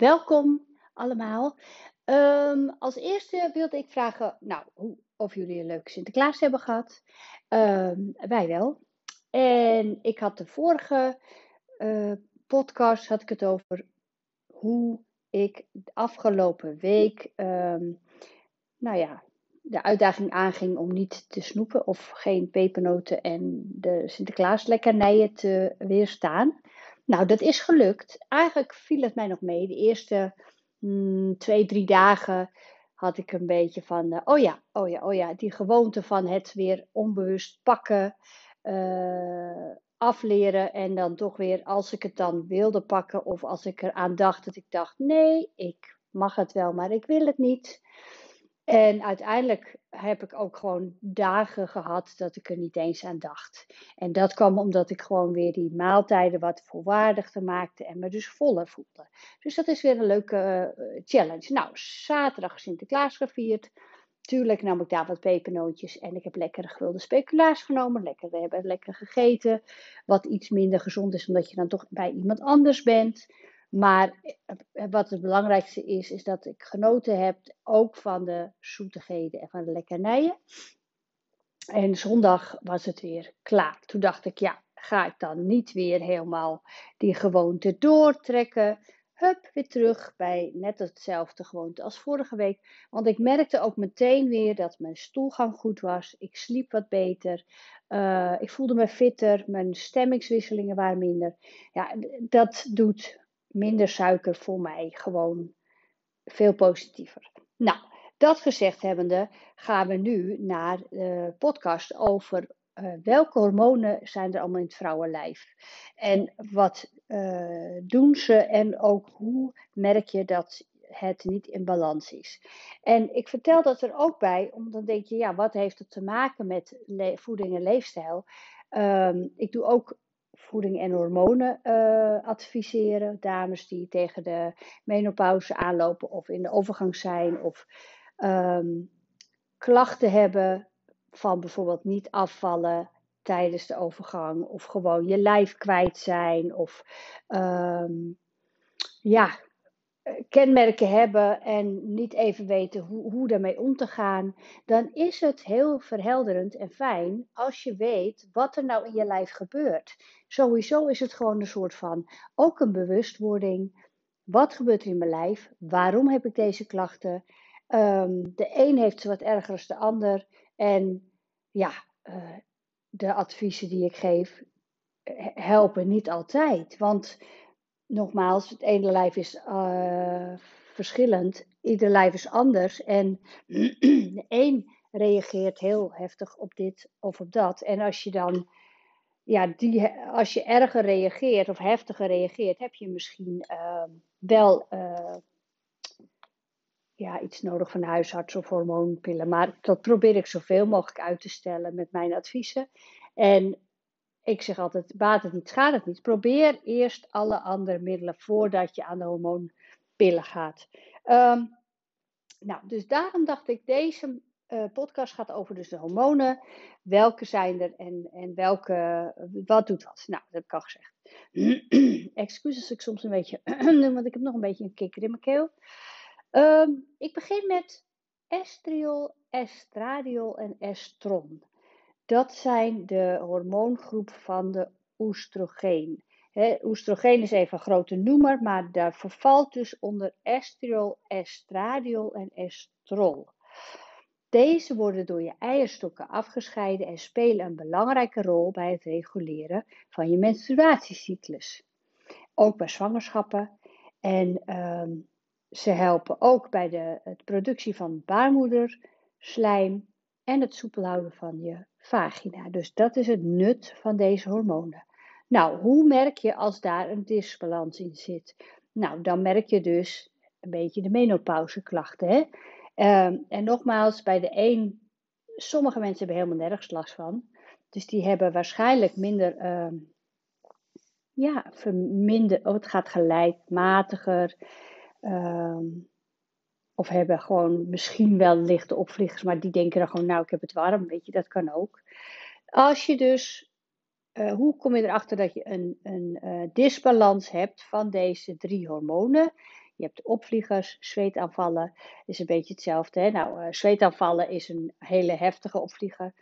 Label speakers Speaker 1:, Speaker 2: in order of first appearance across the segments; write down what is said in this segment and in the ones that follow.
Speaker 1: Welkom allemaal. Ehm, als eerste wilde ik vragen, nou, of jullie een leuke Sinterklaas hebben gehad. Ehm, wij wel. En ik had de vorige eh, podcast had ik het over hoe ik de afgelopen week, ehm, nou ja, de uitdaging aanging om niet te snoepen of geen pepernoten en de Sinterklaas lekkernijen te weerstaan. Nou, dat is gelukt. Eigenlijk viel het mij nog mee. De eerste mm, twee, drie dagen had ik een beetje van, uh, oh ja, oh ja, oh ja, die gewoonte van het weer onbewust pakken, uh, afleren en dan toch weer, als ik het dan wilde pakken of als ik eraan dacht, dat ik dacht, nee, ik mag het wel, maar ik wil het niet. En uiteindelijk heb ik ook gewoon dagen gehad dat ik er niet eens aan dacht. En dat kwam omdat ik gewoon weer die maaltijden wat volwaardiger maakte en me dus voller voelde. Dus dat is weer een leuke uh, challenge. Nou, zaterdag Sinterklaas gevierd. Tuurlijk nam ik daar wat pepernootjes en ik heb lekkere gevulde speculaas genomen. Lekker, we hebben lekker gegeten. Wat iets minder gezond is omdat je dan toch bij iemand anders bent. Maar eh, wat het belangrijkste is, is dat ik genoten heb ook van de zoetigheden en van de lekkernijen. En zondag was het weer klaar. Toen dacht ik, ja, ga ik dan niet weer helemaal die gewoonte doortrekken? Hup, weer terug bij net hetzelfde gewoonte als vorige week. Want ik merkte ook meteen weer dat mijn stoelgang goed was. Ik sliep wat beter. Uh, ik voelde me fitter. Mijn stemmingswisselingen waren minder. Ja, dat doet minder suiker voor mij gewoon veel positiever. Nou, dat gezegd hebbende gaan we nu naar de podcast over uh, welke hormonen zijn er allemaal in het vrouwenlijf. En wat uh, doen ze en ook hoe merk je dat het niet in balans is. En ik vertel dat er ook bij, omdat dan denk je, ja, wat heeft het te maken met voeding en leefstijl? Um, ik doe ook voeding en hormonen uh, adviseren. Dames die tegen de menopauze aanlopen of in de overgang zijn of um, klachten hebben van bijvoorbeeld niet afvallen tijdens de overgang of gewoon je lijf kwijt zijn of um, ja, kenmerken hebben en niet even weten hoe, hoe daarmee om te gaan, dan is het heel verhelderend en fijn als je weet wat er nou in je lijf gebeurt. Sowieso is het gewoon een soort van ook een bewustwording. Wat gebeurt er in mijn lijf? Waarom heb ik deze klachten? Um, de een heeft ze wat erger dan de ander. En ja, uh, de adviezen die ik geef helpen niet altijd. Want nogmaals, het ene lijf is uh, verschillend, ieder lijf is anders. En de een reageert heel heftig op dit of op dat. En als je dan, ja, die, als je erger reageert of heftiger reageert, heb je misschien uh, wel uh, ja, iets nodig van huisarts of hormoonpillen. Maar dat probeer ik zoveel mogelijk uit te stellen met mijn adviezen. En ik zeg altijd, baat het niet, schaadt het niet. Probeer eerst alle andere middelen voordat je aan de hormoonpillen gaat. Um, nou, dus daarom dacht ik, deze uh, podcast gaat over dus de hormonen. Welke zijn er en, en welke, wat doet wat? Nou, dat heb ik al gezegd. Excuses als ik soms een beetje want ik heb nog een beetje een kikker in mijn keel. Um, ik begin met estriol, estradiol en estron. Dat zijn de hormoongroep van de oestrogeen. He, oestrogeen is even een grote noemer, maar daar vervalt dus onder estriol, estradiol en estrol. Deze worden door je eierstokken afgescheiden en spelen een belangrijke rol bij het reguleren van je menstruatiecyclus. Ook bij zwangerschappen. En um, ze helpen ook bij de, productie van baarmoeder, slijm en het soepel houden van je vagina. Dus dat is het nut van deze hormonen. Nou, hoe merk je als daar een disbalans in zit? Nou, dan merk je dus een beetje de menopauzeklachten. Hè? Uh, en nogmaals, bij de een, sommige mensen hebben helemaal nergens last van. Dus die hebben waarschijnlijk minder, uh, ja, verminder, oh, het gaat gelijkmatiger. Uh, of hebben gewoon misschien wel lichte opvliegers, maar die denken dan gewoon, nou, ik heb het warm, weet je, dat kan ook. Als je dus, uh, hoe kom je erachter dat je een, een uh, disbalans hebt van deze drie hormonen? Je hebt opvliegers, zweetaanvallen is een beetje hetzelfde. Hè? Nou, uh, zweetaanvallen is een hele heftige opvlieger.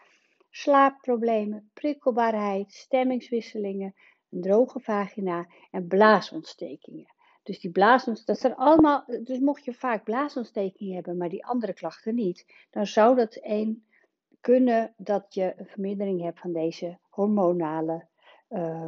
Speaker 1: Slaapproblemen, prikkelbaarheid, stemmingswisselingen, een droge vagina en blaasontstekingen. Dus die blaasontstekingen, dat zijn allemaal, dus mocht je vaak blaasontstekingen hebben, maar die andere klachten niet, dan zou dat één kunnen dat je een vermindering hebt van deze hormonale, uh,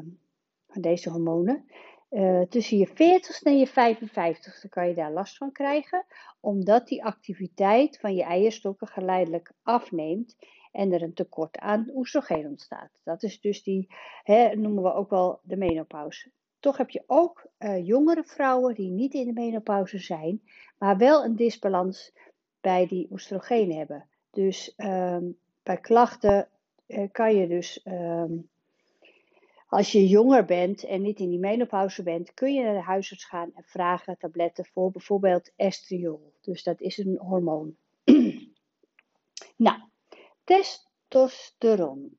Speaker 1: van deze hormonen. Uh, tussen je 40ste en je 55ste kan je daar last van krijgen, omdat die activiteit van je eierstokken geleidelijk afneemt en er een tekort aan oestrogeen ontstaat. Dat is dus die, hè, noemen we ook wel de menopauze. Toch heb je ook uh, jongere vrouwen die niet in de menopauze zijn, maar wel een disbalans bij die oestrogeen hebben. Dus um, bij klachten uh, kan je dus, um, als je jonger bent en niet in die menopauze bent, kun je naar de huisarts gaan en vragen tabletten voor bijvoorbeeld estriol. Dus dat is een hormoon. nou, testosteron.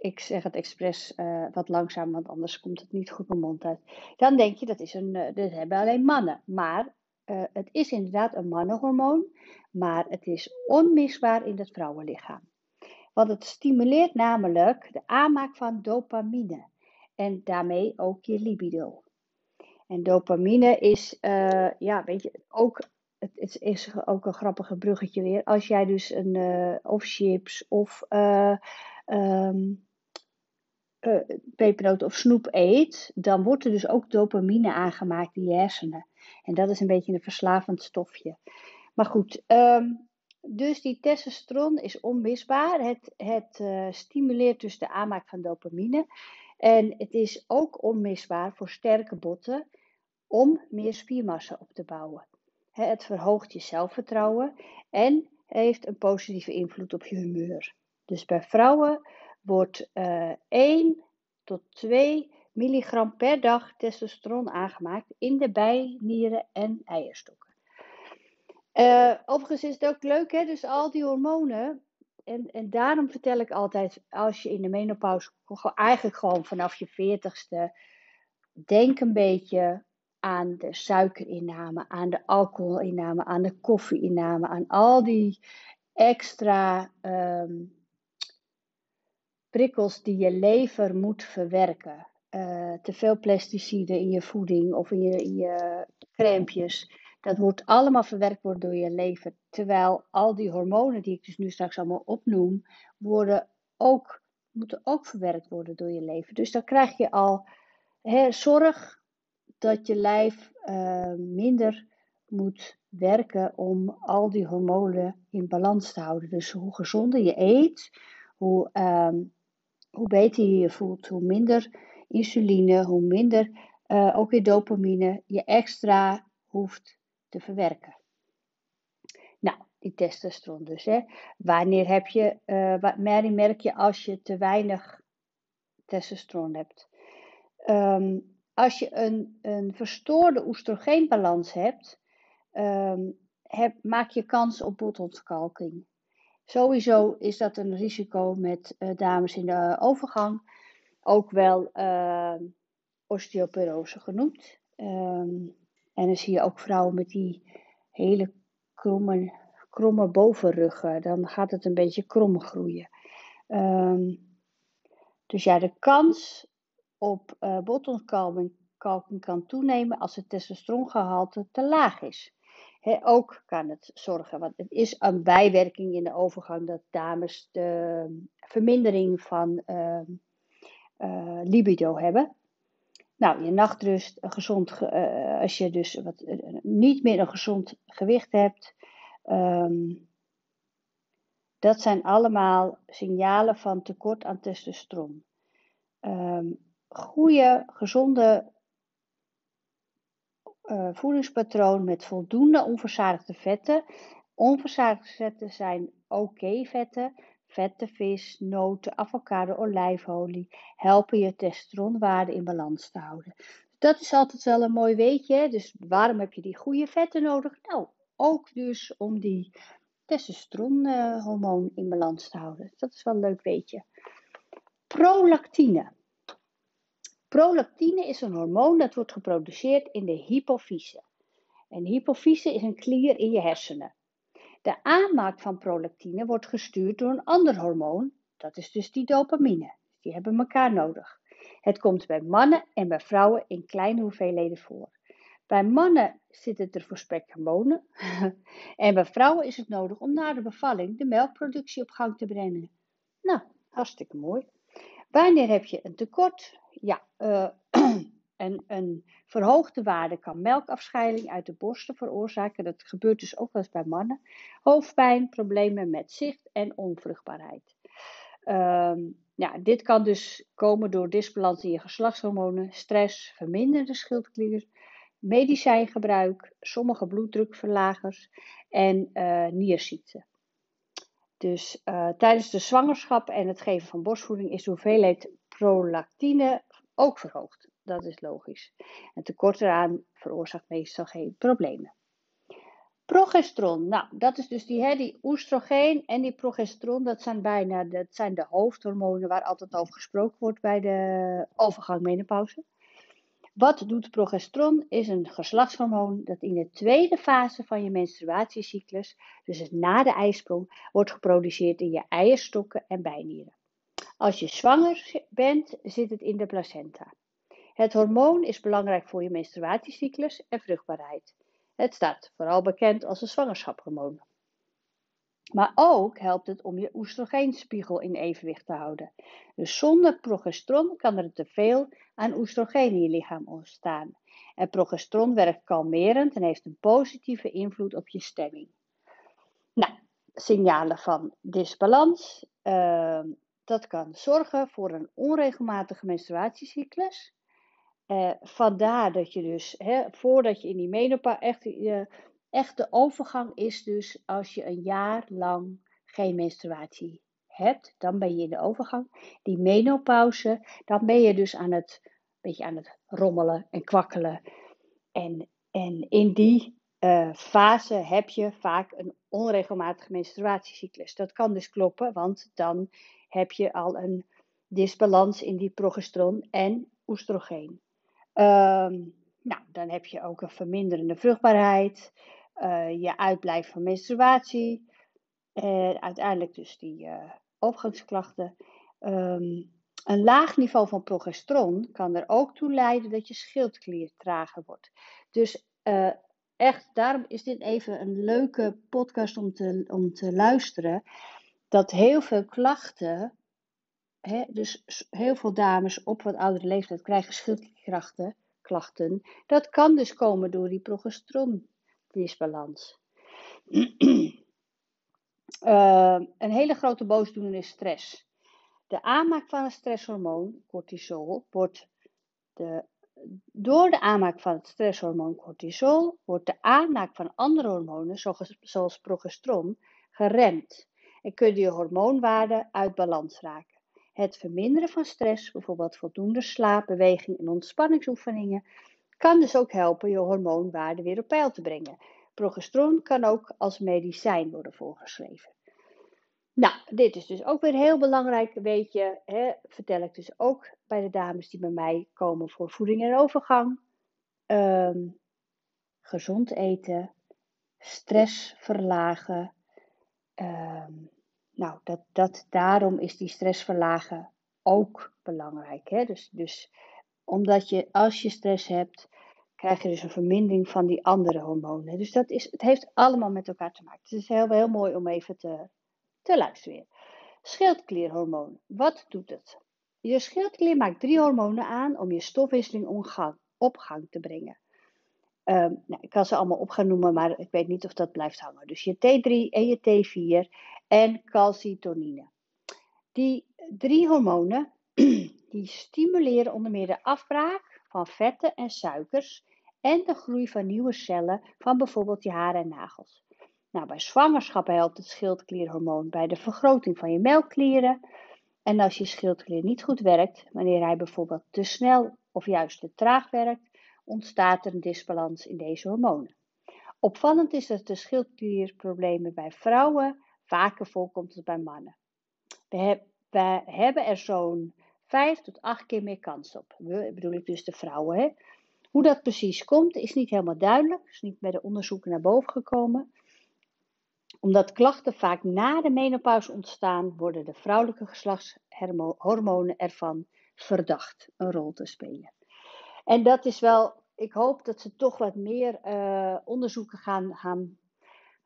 Speaker 1: Ik zeg het expres uh, wat langzaam, want anders komt het niet goed mijn mond uit. Dan denk je dat is een, uh, dat hebben alleen mannen. Maar uh, het is inderdaad een mannenhormoon, maar het is onmisbaar in het vrouwenlichaam. Want het stimuleert namelijk de aanmaak van dopamine en daarmee ook je libido. En dopamine is, ja, weet je, ook, het is, ook een grappige bruggetje weer. Als jij dus een, uh, of chips of um, pepernoten of snoep eet, dan wordt er dus ook dopamine aangemaakt in je hersenen. En dat is een beetje een verslavend stofje. Maar goed, um, dus die testosteron is onmisbaar. Het, het uh, stimuleert dus de aanmaak van dopamine. En het is ook onmisbaar voor sterke botten om meer spiermassa op te bouwen. Het verhoogt je zelfvertrouwen en heeft een positieve invloed op je humeur. Dus bij vrouwen wordt uh, 1 tot 2 milligram per dag testosteron aangemaakt in de bij, nieren en eierstokken. Uh, overigens is het ook leuk, hè? dus al die hormonen. En, en daarom vertel ik altijd, als je in de menopauze, eigenlijk gewoon vanaf je veertigste, denk een beetje aan de suikerinname, aan de alcoholinname, aan de koffieinname, aan al die extra um, prikkels die je lever moet verwerken. Uh, te veel pesticiden in je voeding of in je, in je crèmpjes. Dat wordt allemaal verwerkt worden door je lever. Terwijl al die hormonen die ik dus nu straks allemaal opnoem, worden ook, moeten ook verwerkt worden door je lever. Dus dan krijg je al hè, zorg dat je lijf uh, minder moet werken om al die hormonen in balans te houden. Dus hoe gezonder je eet, hoe, um, hoe beter je je voelt, hoe minder insuline, hoe minder uh, ook weer dopamine je extra hoeft te verwerken. Nou, die testosteron dus. Hè. Wanneer heb je, uh, merk je als je te weinig testosteron hebt? Um, als je een, een verstoorde oestrogeenbalans hebt, um, heb, maak je kans op botontkalking. Sowieso is dat een risico met uh, dames in de overgang, ook wel uh, osteoporose genoemd. Um, en dan zie je ook vrouwen met die hele kromme, kromme bovenruggen. Dan gaat het een beetje krom groeien. Um, dus ja, de kans op uh, kan toenemen als het testosterongehalte te laag is. Ook kan het zorgen, want het is een bijwerking in de overgang dat dames de vermindering van uh, uh, libido hebben. Nou, je nachtrust, gezond, uh, als je dus wat, niet meer een gezond gewicht hebt. Um, dat zijn allemaal signalen van tekort aan testosteron. Um, goede, gezonde uh, voedingspatroon met voldoende onverzadigde vetten. Onverzadigde vetten zijn oké okay vetten, vette vis, noten, avocado, olijfolie helpen je testosteronwaarde in balans te houden. Dat is altijd wel een mooi weetje. Dus waarom heb je die goede vetten nodig? Nou, ook dus om die testosteronhormoon in balans te houden. Dat is wel een leuk weetje. Prolactine. Prolactine is een hormoon dat wordt geproduceerd in de hypofyse. En hypofyse is een klier in je hersenen. De aanmaak van prolactine wordt gestuurd door een ander hormoon, dat is dus die dopamine. Die hebben elkaar nodig. Het komt bij mannen en bij vrouwen in kleine hoeveelheden voor. Bij mannen zit het er voor spekhomonen en bij vrouwen is het nodig om na de bevalling de melkproductie op gang te brengen. Nou, hartstikke mooi. Wanneer heb je een tekort? Ja, uh, een, een verhoogde waarde kan melkafscheiding uit de borsten veroorzaken. Dat gebeurt dus ook wel eens bij mannen. Hoofdpijn, problemen met zicht en onvruchtbaarheid. Um, ja, dit kan dus komen door disbalans in je geslachtshormonen, stress, verminderde schildklier, medicijngebruik, sommige bloeddrukverlagers en uh, nierziekten. Dus uh, tijdens de zwangerschap en het geven van borstvoeding is de hoeveelheid prolactine ook verhoogd. Dat is logisch. Een tekort eraan veroorzaakt meestal geen problemen. Progesteron, nou dat is dus die, hè, die oestrogeen en die progesteron, dat zijn bijna dat zijn de hoofdhormonen waar altijd over gesproken wordt bij de overgang menopauze. Wat doet progesteron? Is een geslachtshormoon dat in de tweede fase van je menstruatiecyclus, dus na de ijsprong, wordt geproduceerd in je eierstokken en bijnieren. Als je zwanger bent, zit het in de placenta. Het hormoon is belangrijk voor je menstruatiecyclus en vruchtbaarheid. Het staat vooral bekend als een zwangerschaphormoon. Maar ook helpt het om je oestrogeenspiegel in evenwicht te houden. Dus zonder progesteron kan er te veel aan oestrogeen in je lichaam ontstaan. En progesteron werkt kalmerend en heeft een positieve invloed op je stemming. Nou, signalen van disbalans. Uh, dat kan zorgen voor een onregelmatige menstruatiecyclus. Uh, vandaar dat je dus, hè, voordat je in die menopauze, echt, de overgang is dus als je een jaar lang geen menstruatie hebt, dan ben je in de overgang. Die menopauze, dan ben je dus aan het, beetje aan het rommelen en kwakkelen. En, en in die uh, fase heb je vaak een onregelmatige menstruatiecyclus. Dat kan dus kloppen, want dan heb je al een disbalans in die progesteron en oestrogeen. Um, nou, dan heb je ook een verminderende vruchtbaarheid, uh, je uitblijft van menstruatie en uiteindelijk dus die uh, overgangsklachten. Um, een laag niveau van progesteron kan er ook toe leiden dat je schildklier trager wordt. Dus echt, daarom is dit even een leuke podcast om te, om te luisteren. Dat heel veel klachten dus heel veel dames op wat oudere leeftijd krijgen schildklierklachten. Klachten. Dat kan dus komen door die progesterondisbalans. uh, een hele grote boosdoener is stress. De aanmaak van het stresshormoon, cortisol, wordt de, door de aanmaak van het stresshormoon cortisol wordt de aanmaak van andere hormonen, zoals, zoals progesteron, geremd en kunnen je hormoonwaarden uit balans raken. Het verminderen van stress, bijvoorbeeld voldoende slaap, beweging en ontspanningsoefeningen, kan dus ook helpen je hormoonwaarde weer op peil te brengen. Progesteron kan ook als medicijn worden voorgeschreven. Nou, dit is dus ook weer heel belangrijk, weet je, hè, vertel ik dus ook bij de dames die bij mij komen voor voeding en overgang. Um, gezond eten, stress verlagen, um, nou, dat, dat, daarom is die stress verlagen ook belangrijk. Hè? Dus, dus omdat je, als je stress hebt, krijg je dus een vermindering van die andere hormonen. Dus dat is, het heeft allemaal met elkaar te maken. Het is heel, heel mooi om even te, te luisteren. Schildklierhormoon, wat doet het? Je schildklier maakt drie hormonen aan om je stofwisseling op gang te brengen. Um, nou, ik kan ze allemaal op gaan noemen, maar ik weet niet of dat blijft hangen. Dus je T3 en je T4 en calcitonine. Die drie hormonen die stimuleren onder meer de afbraak van vetten en suikers en de groei van nieuwe cellen van bijvoorbeeld je haren en nagels. Nou, bij zwangerschap helpt het schildklierhormoon bij de vergroting van je melkklieren. En als je schildklier niet goed werkt, wanneer hij bijvoorbeeld te snel of juist te traag werkt, ontstaat er een disbalans in deze hormonen. Opvallend is dat de schildklierproblemen bij vrouwen vaker voorkomt dan bij mannen. We, we hebben er zo'n 5 tot 8 keer meer kans op. We bedoel ik dus de vrouwen. Hè? Hoe dat precies komt is niet helemaal duidelijk, is niet bij de onderzoeken naar boven gekomen. Omdat klachten vaak na de menopauze ontstaan, worden de vrouwelijke geslachtshormonen ervan verdacht een rol te spelen. En dat is wel, ik hoop dat ze toch wat meer uh, onderzoeken gaan, gaan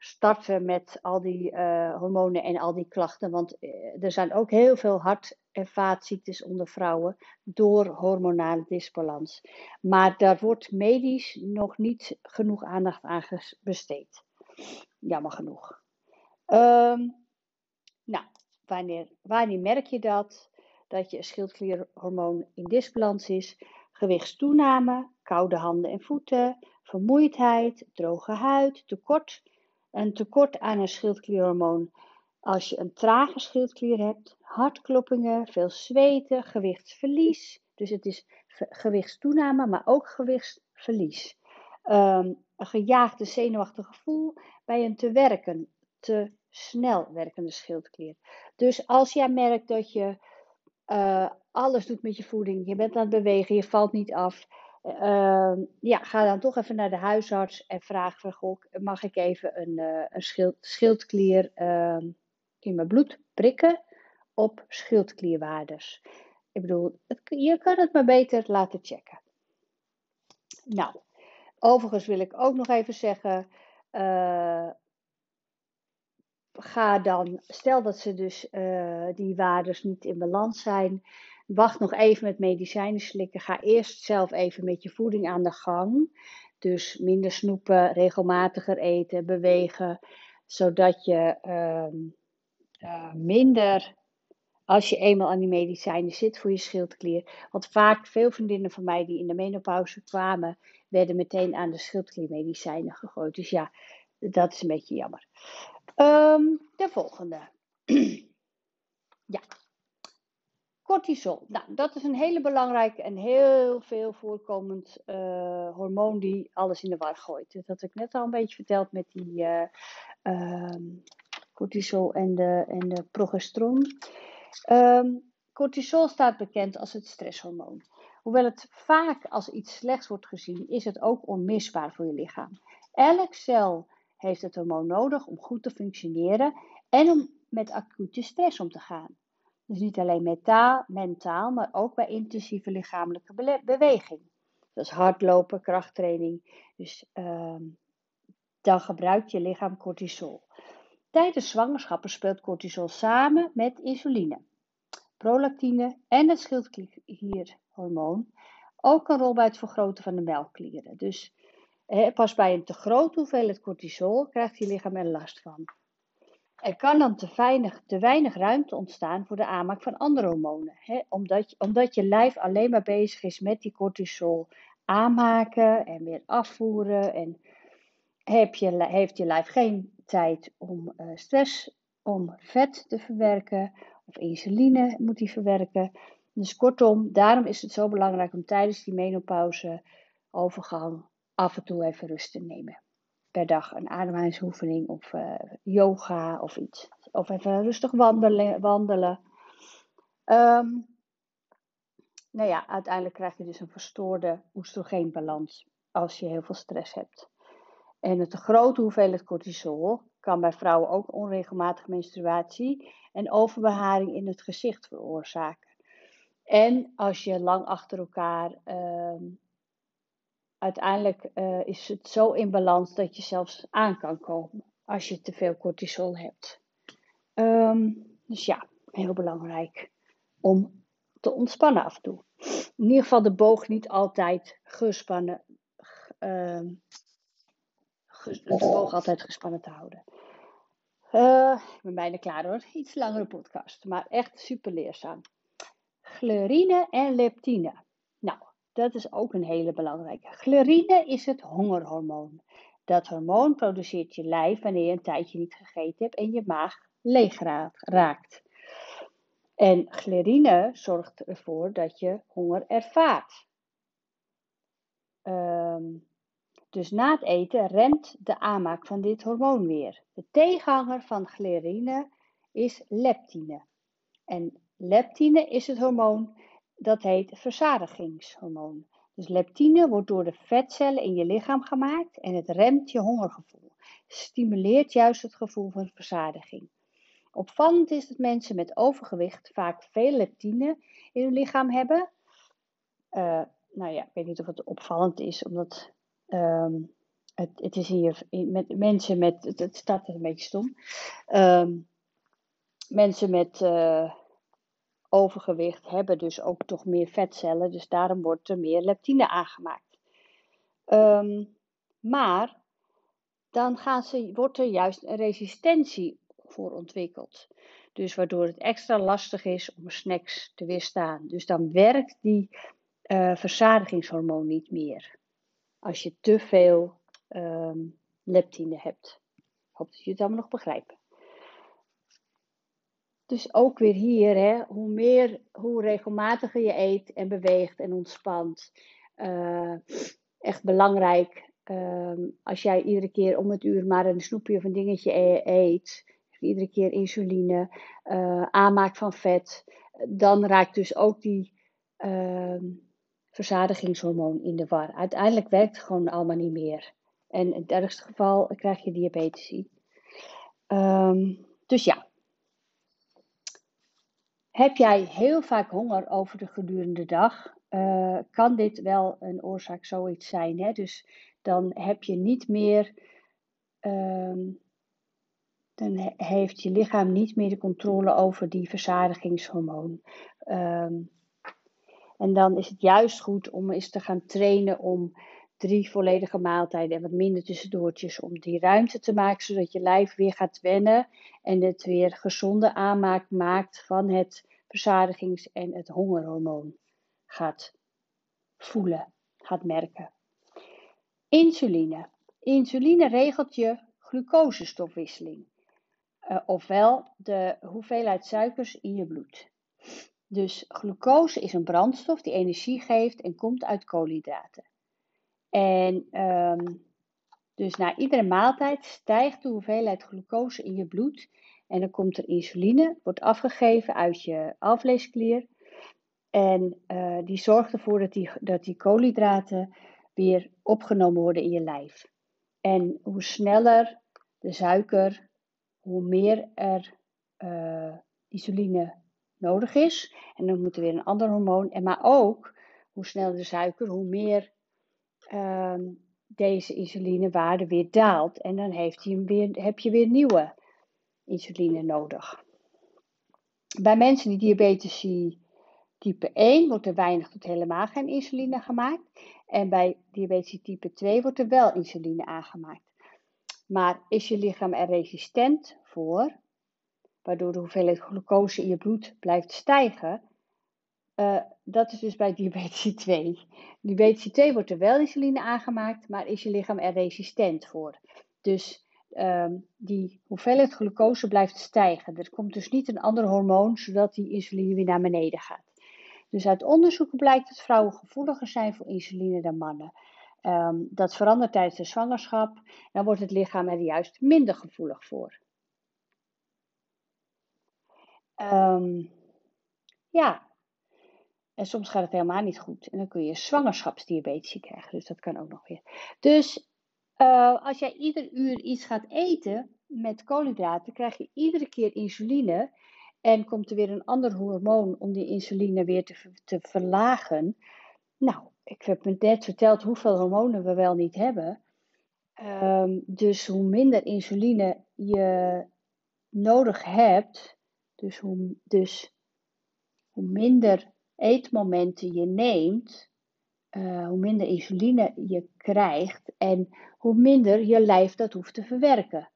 Speaker 1: starten met al die uh, hormonen en al die klachten. Want uh, er zijn ook heel veel hart- en vaatziektes onder vrouwen door hormonale disbalans. Maar daar wordt medisch nog niet genoeg aandacht aan besteed. Jammer genoeg. Um, nou, wanneer, wanneer merk je dat? Dat je schildklierhormoon in disbalans is. Gewichtstoename, koude handen en voeten, vermoeidheid, droge huid, tekort een tekort aan een schildklierhormoon. Als je een trage schildklier hebt, hartkloppingen, veel zweten, gewichtsverlies. Dus het is gewichtstoename, maar ook gewichtsverlies. Um, een gejaagde zenuwachtig gevoel bij een te werken, te snel werkende schildklier. Dus als jij merkt dat je uh, alles doet met je voeding, je bent aan het bewegen, je valt niet af, uh, ja, ga dan toch even naar de huisarts en vraag van, mag ik even een, uh, een schild, schildklier uh, in mijn bloed prikken op schildklierwaardes. Ik bedoel, je kan het maar beter laten checken. Nou, overigens wil ik ook nog even zeggen, uh, ga dan, stel dat ze dus uh, die waardes niet in balans zijn, Wacht nog even met medicijnen slikken. Ga eerst zelf even met je voeding aan de gang. Dus minder snoepen, regelmatiger eten, bewegen. Zodat je uh, minder, als je eenmaal aan die medicijnen zit voor je schildklier. Want vaak, veel vriendinnen van mij die in de menopauze kwamen, werden meteen aan de schildkliermedicijnen gegooid. Dus ja, dat is een beetje jammer. Um, de volgende. ja, Cortisol. Nou, dat is een hele belangrijke en heel veel voorkomend uh, hormoon die alles in de war gooit. Dat had ik net al een beetje verteld met die uh, uh, cortisol en de, en de progesteron. Um, cortisol staat bekend als het stresshormoon. Hoewel het vaak als iets slechts wordt gezien, is het ook onmisbaar voor je lichaam. Elk cel heeft het hormoon nodig om goed te functioneren en om met acute stress om te gaan. Dus niet alleen metaal, mentaal, maar ook bij intensieve lichamelijke beweging. Dat hardlopen, krachttraining. Dus um, dan gebruikt je lichaam cortisol. Tijdens zwangerschappen speelt cortisol samen met insuline, prolactine en het schildklierhormoon ook een rol bij het vergroten van de melkklieren. Dus pas bij een te grote hoeveelheid cortisol krijgt je lichaam er last van. Er kan dan te weinig, te weinig ruimte ontstaan voor de aanmaak van andere hormonen. Hè? Omdat, omdat je lijf alleen maar bezig is met die cortisol aanmaken en weer afvoeren. En heb je, heeft je lijf geen tijd om uh, stress, om vet te verwerken of insuline moet die verwerken. Dus kortom, daarom is het zo belangrijk om tijdens die menopauze overgang af en toe even rust te nemen per dag een ademhalingsoefening of uh, yoga of iets. Of even rustig wandelen. wandelen. Um, nou ja, uiteindelijk krijg je dus een verstoorde oestrogeenbalans als je heel veel stress hebt. En te grote hoeveelheid cortisol kan bij vrouwen ook onregelmatige menstruatie en overbeharing in het gezicht veroorzaken. En als je lang achter elkaar uh, uiteindelijk uh, is het zo in balans dat je zelfs aan kan komen als je te veel cortisol hebt. Um, dus ja, heel belangrijk om te ontspannen af en toe. In ieder geval de boog niet altijd gespannen, uh, de boog altijd gespannen te houden. Uh, ik ben bijna klaar hoor. Iets langere podcast, maar echt super leerzaam. Glerine en leptine. Nou, dat is ook een hele belangrijke. Glerine is het hongerhormoon. Dat hormoon produceert je lijf wanneer je een tijdje niet gegeten hebt en je maag leeg raakt. En glerine zorgt ervoor dat je honger ervaart. Um, dus na het eten remt de aanmaak van dit hormoon weer. De tegenhanger van glerine is leptine. En leptine is het hormoon dat heet verzadigingshormoon. Dus leptine wordt door de vetcellen in je lichaam gemaakt en het remt je hongergevoel. Stimuleert juist het gevoel van verzadiging. Opvallend is dat mensen met overgewicht vaak veel leptine in hun lichaam hebben. Uh, nou ja, ik weet niet of het opvallend is, omdat um, het, het, is hier met mensen met, het, het staat een beetje stom. Um, mensen met uh, overgewicht hebben dus ook toch meer vetcellen, dus daarom wordt er meer leptine aangemaakt. Um, maar dan gaan ze, wordt er juist een resistentie voor ontwikkeld. Dus waardoor het extra lastig is om snacks te weerstaan. Dus dan werkt die uh, verzadigingshormoon niet meer. Als je te veel um, leptine hebt. Ik hoop dat jullie het allemaal nog begrijpen. Dus ook weer hier, hè, hoe meer, hoe regelmatiger je eet en beweegt en ontspant. Uh, echt belangrijk. Um, als jij iedere keer om het uur maar een snoepje of een dingetje e-, eet, iedere keer insuline, uh, aanmaak van vet, dan raakt dus ook die uh, verzadigingshormoon in de war. Uiteindelijk werkt het gewoon allemaal niet meer. En in het ergste geval krijg je diabetes. Um, dus ja. Heb jij heel vaak honger over de gedurende dag, uh, kan dit wel een oorzaak zoiets zijn. Hè? Dus dan heb je niet meer um, dan heeft je lichaam niet meer de controle over die verzadigingshormoon. Um, en dan is het juist goed om eens te gaan trainen om drie volledige maaltijden en wat minder tussendoortjes. Om die ruimte te maken, zodat je lijf weer gaat wennen en het weer gezonde aanmaak maakt van het verzadigings- en het hongerhormoon gaat voelen, gaat merken. Insuline. Insuline regelt je glucosestofwisseling. Uh, ofwel de hoeveelheid suikers in je bloed. Dus glucose is een brandstof die energie geeft en komt uit koolhydraten. En um, dus na iedere maaltijd stijgt de hoeveelheid glucose in je bloed en dan komt er insuline, wordt afgegeven uit je alvleesklier. En uh, die zorgt ervoor dat die, dat die koolhydraten weer opgenomen worden in je lijf. En hoe sneller de suiker hoe meer er uh, insuline nodig is. En dan moet er weer een ander hormoon. En maar ook hoe sneller de suiker, hoe meer uh, deze insulinewaarde weer daalt. En dan heeft hij heb je weer nieuwe insuline nodig. Bij mensen die diabetes type 1 wordt er weinig tot helemaal geen insuline gemaakt. En bij diabetes type 2 wordt er wel insuline aangemaakt. Maar is je lichaam er resistent voor, waardoor de hoeveelheid glucose in je bloed blijft stijgen? Uh, dat is dus bij diabetes 2. Diabetes 2 wordt er wel insuline aangemaakt, maar is je lichaam er resistent voor. Dus um, die hoeveelheid glucose blijft stijgen. Er komt dus niet een ander hormoon, zodat die insuline weer naar beneden gaat. Dus uit onderzoeken blijkt dat vrouwen gevoeliger zijn voor insuline dan mannen. Um, dat verandert tijdens de zwangerschap. Dan wordt het lichaam er juist minder gevoelig voor. Um, ja, en soms gaat het helemaal niet goed. En dan kun je zwangerschapsdiabetes krijgen. Dus dat kan ook nog weer. Dus uh, als jij ieder uur iets gaat eten met koolhydraten, krijg je iedere keer insuline. En komt er weer een ander hormoon om die insuline weer te, te verlagen. Nou, ik heb me net verteld hoeveel hormonen we wel niet hebben. Um, dus hoe minder insuline je nodig hebt, dus hoe, dus hoe minder eetmomenten je neemt, uh, hoe minder insuline je krijgt en hoe minder je lijf dat hoeft te verwerken.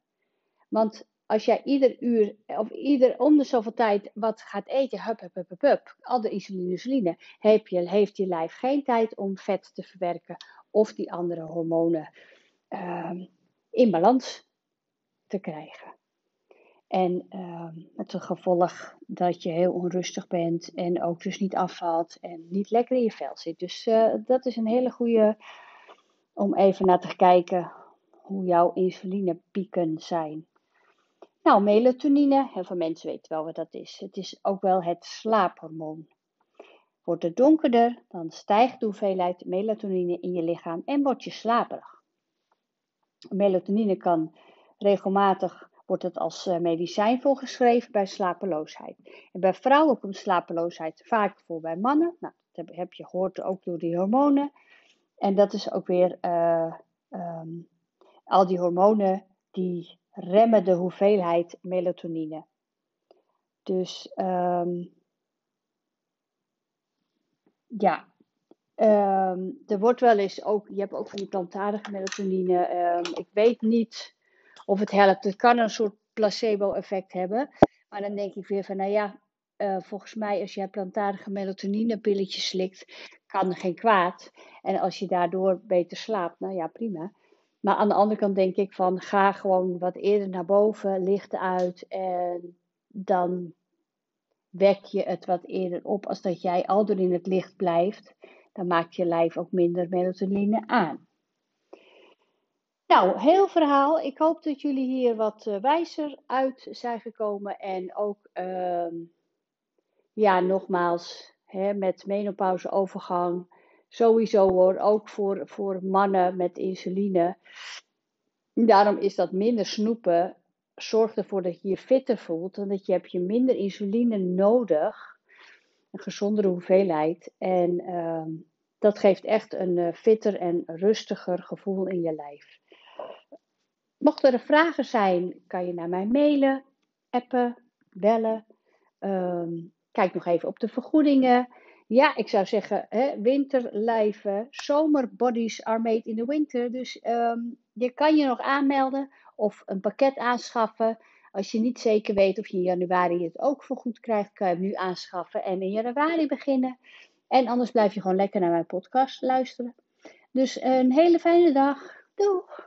Speaker 1: Want als jij ieder uur of ieder om de zoveel tijd wat gaat eten, hup, hup, hup, hup, al de insuline, insuline, heb je, heeft je lijf geen tijd om vet te verwerken of die andere hormonen uh, in balans te krijgen. En uh, met het gevolg dat je heel onrustig bent en ook dus niet afvalt en niet lekker in je vel zit. Dus uh, dat is een hele goede om even naar te kijken hoe jouw insulinepieken zijn. Nou, melatonine, heel veel mensen weten wel wat dat is. Het is ook wel het slaaphormoon. Wordt het donkerder, dan stijgt de hoeveelheid melatonine in je lichaam en word je slaperig. Melatonine kan regelmatig wordt het als eh, medicijn voorgeschreven bij slapeloosheid. En bij vrouwen komt slapeloosheid vaak voor bij mannen. Nou, dat heb je gehoord ook door die hormonen. En dat is ook weer uh, um, al die hormonen die remmen de hoeveelheid melatonine. Dus um, ja, um, er wordt wel eens ook, je hebt ook van die plantaardige melatonine. ik weet niet of het helpt. Het kan een soort placebo-effect hebben. Maar dan denk ik weer van, nou ja, uh, volgens mij als je plantaardige melatonine pilletjes slikt, kan geen kwaad. En als je daardoor beter slaapt, nou ja, prima. Maar aan de andere kant denk ik van, ga gewoon wat eerder naar boven, licht uit en dan wek je het wat eerder op. Als dat jij al door in het licht blijft, dan maakt je lijf ook minder melatonine aan. Nou, heel verhaal. Ik hoop dat jullie hier wat uh, wijzer uit zijn gekomen. En ook, uh, ja, nogmaals, hè, met menopauzeovergang. Sowieso hoor, ook voor, voor mannen met insuline. Daarom is dat minder snoepen. Zorgt ervoor dat je je fitter voelt. En dat je hebt je minder insuline nodig. Een gezondere hoeveelheid. En uh, dat geeft echt een uh, fitter en rustiger gevoel in je lijf. Mochten er vragen zijn, kan je naar mij mailen, appen, bellen. Um, kijk nog even op de vergoedingen. Ja, ik zou zeggen, hè, winterlijven, zomerbodies are made in the winter. Dus um, je kan je nog aanmelden of een pakket aanschaffen. Als je niet zeker weet of je in januari het ook voor goed krijgt, kan je hem nu aanschaffen en in januari beginnen. En anders blijf je gewoon lekker naar mijn podcast luisteren. Dus een hele fijne dag. Doeg!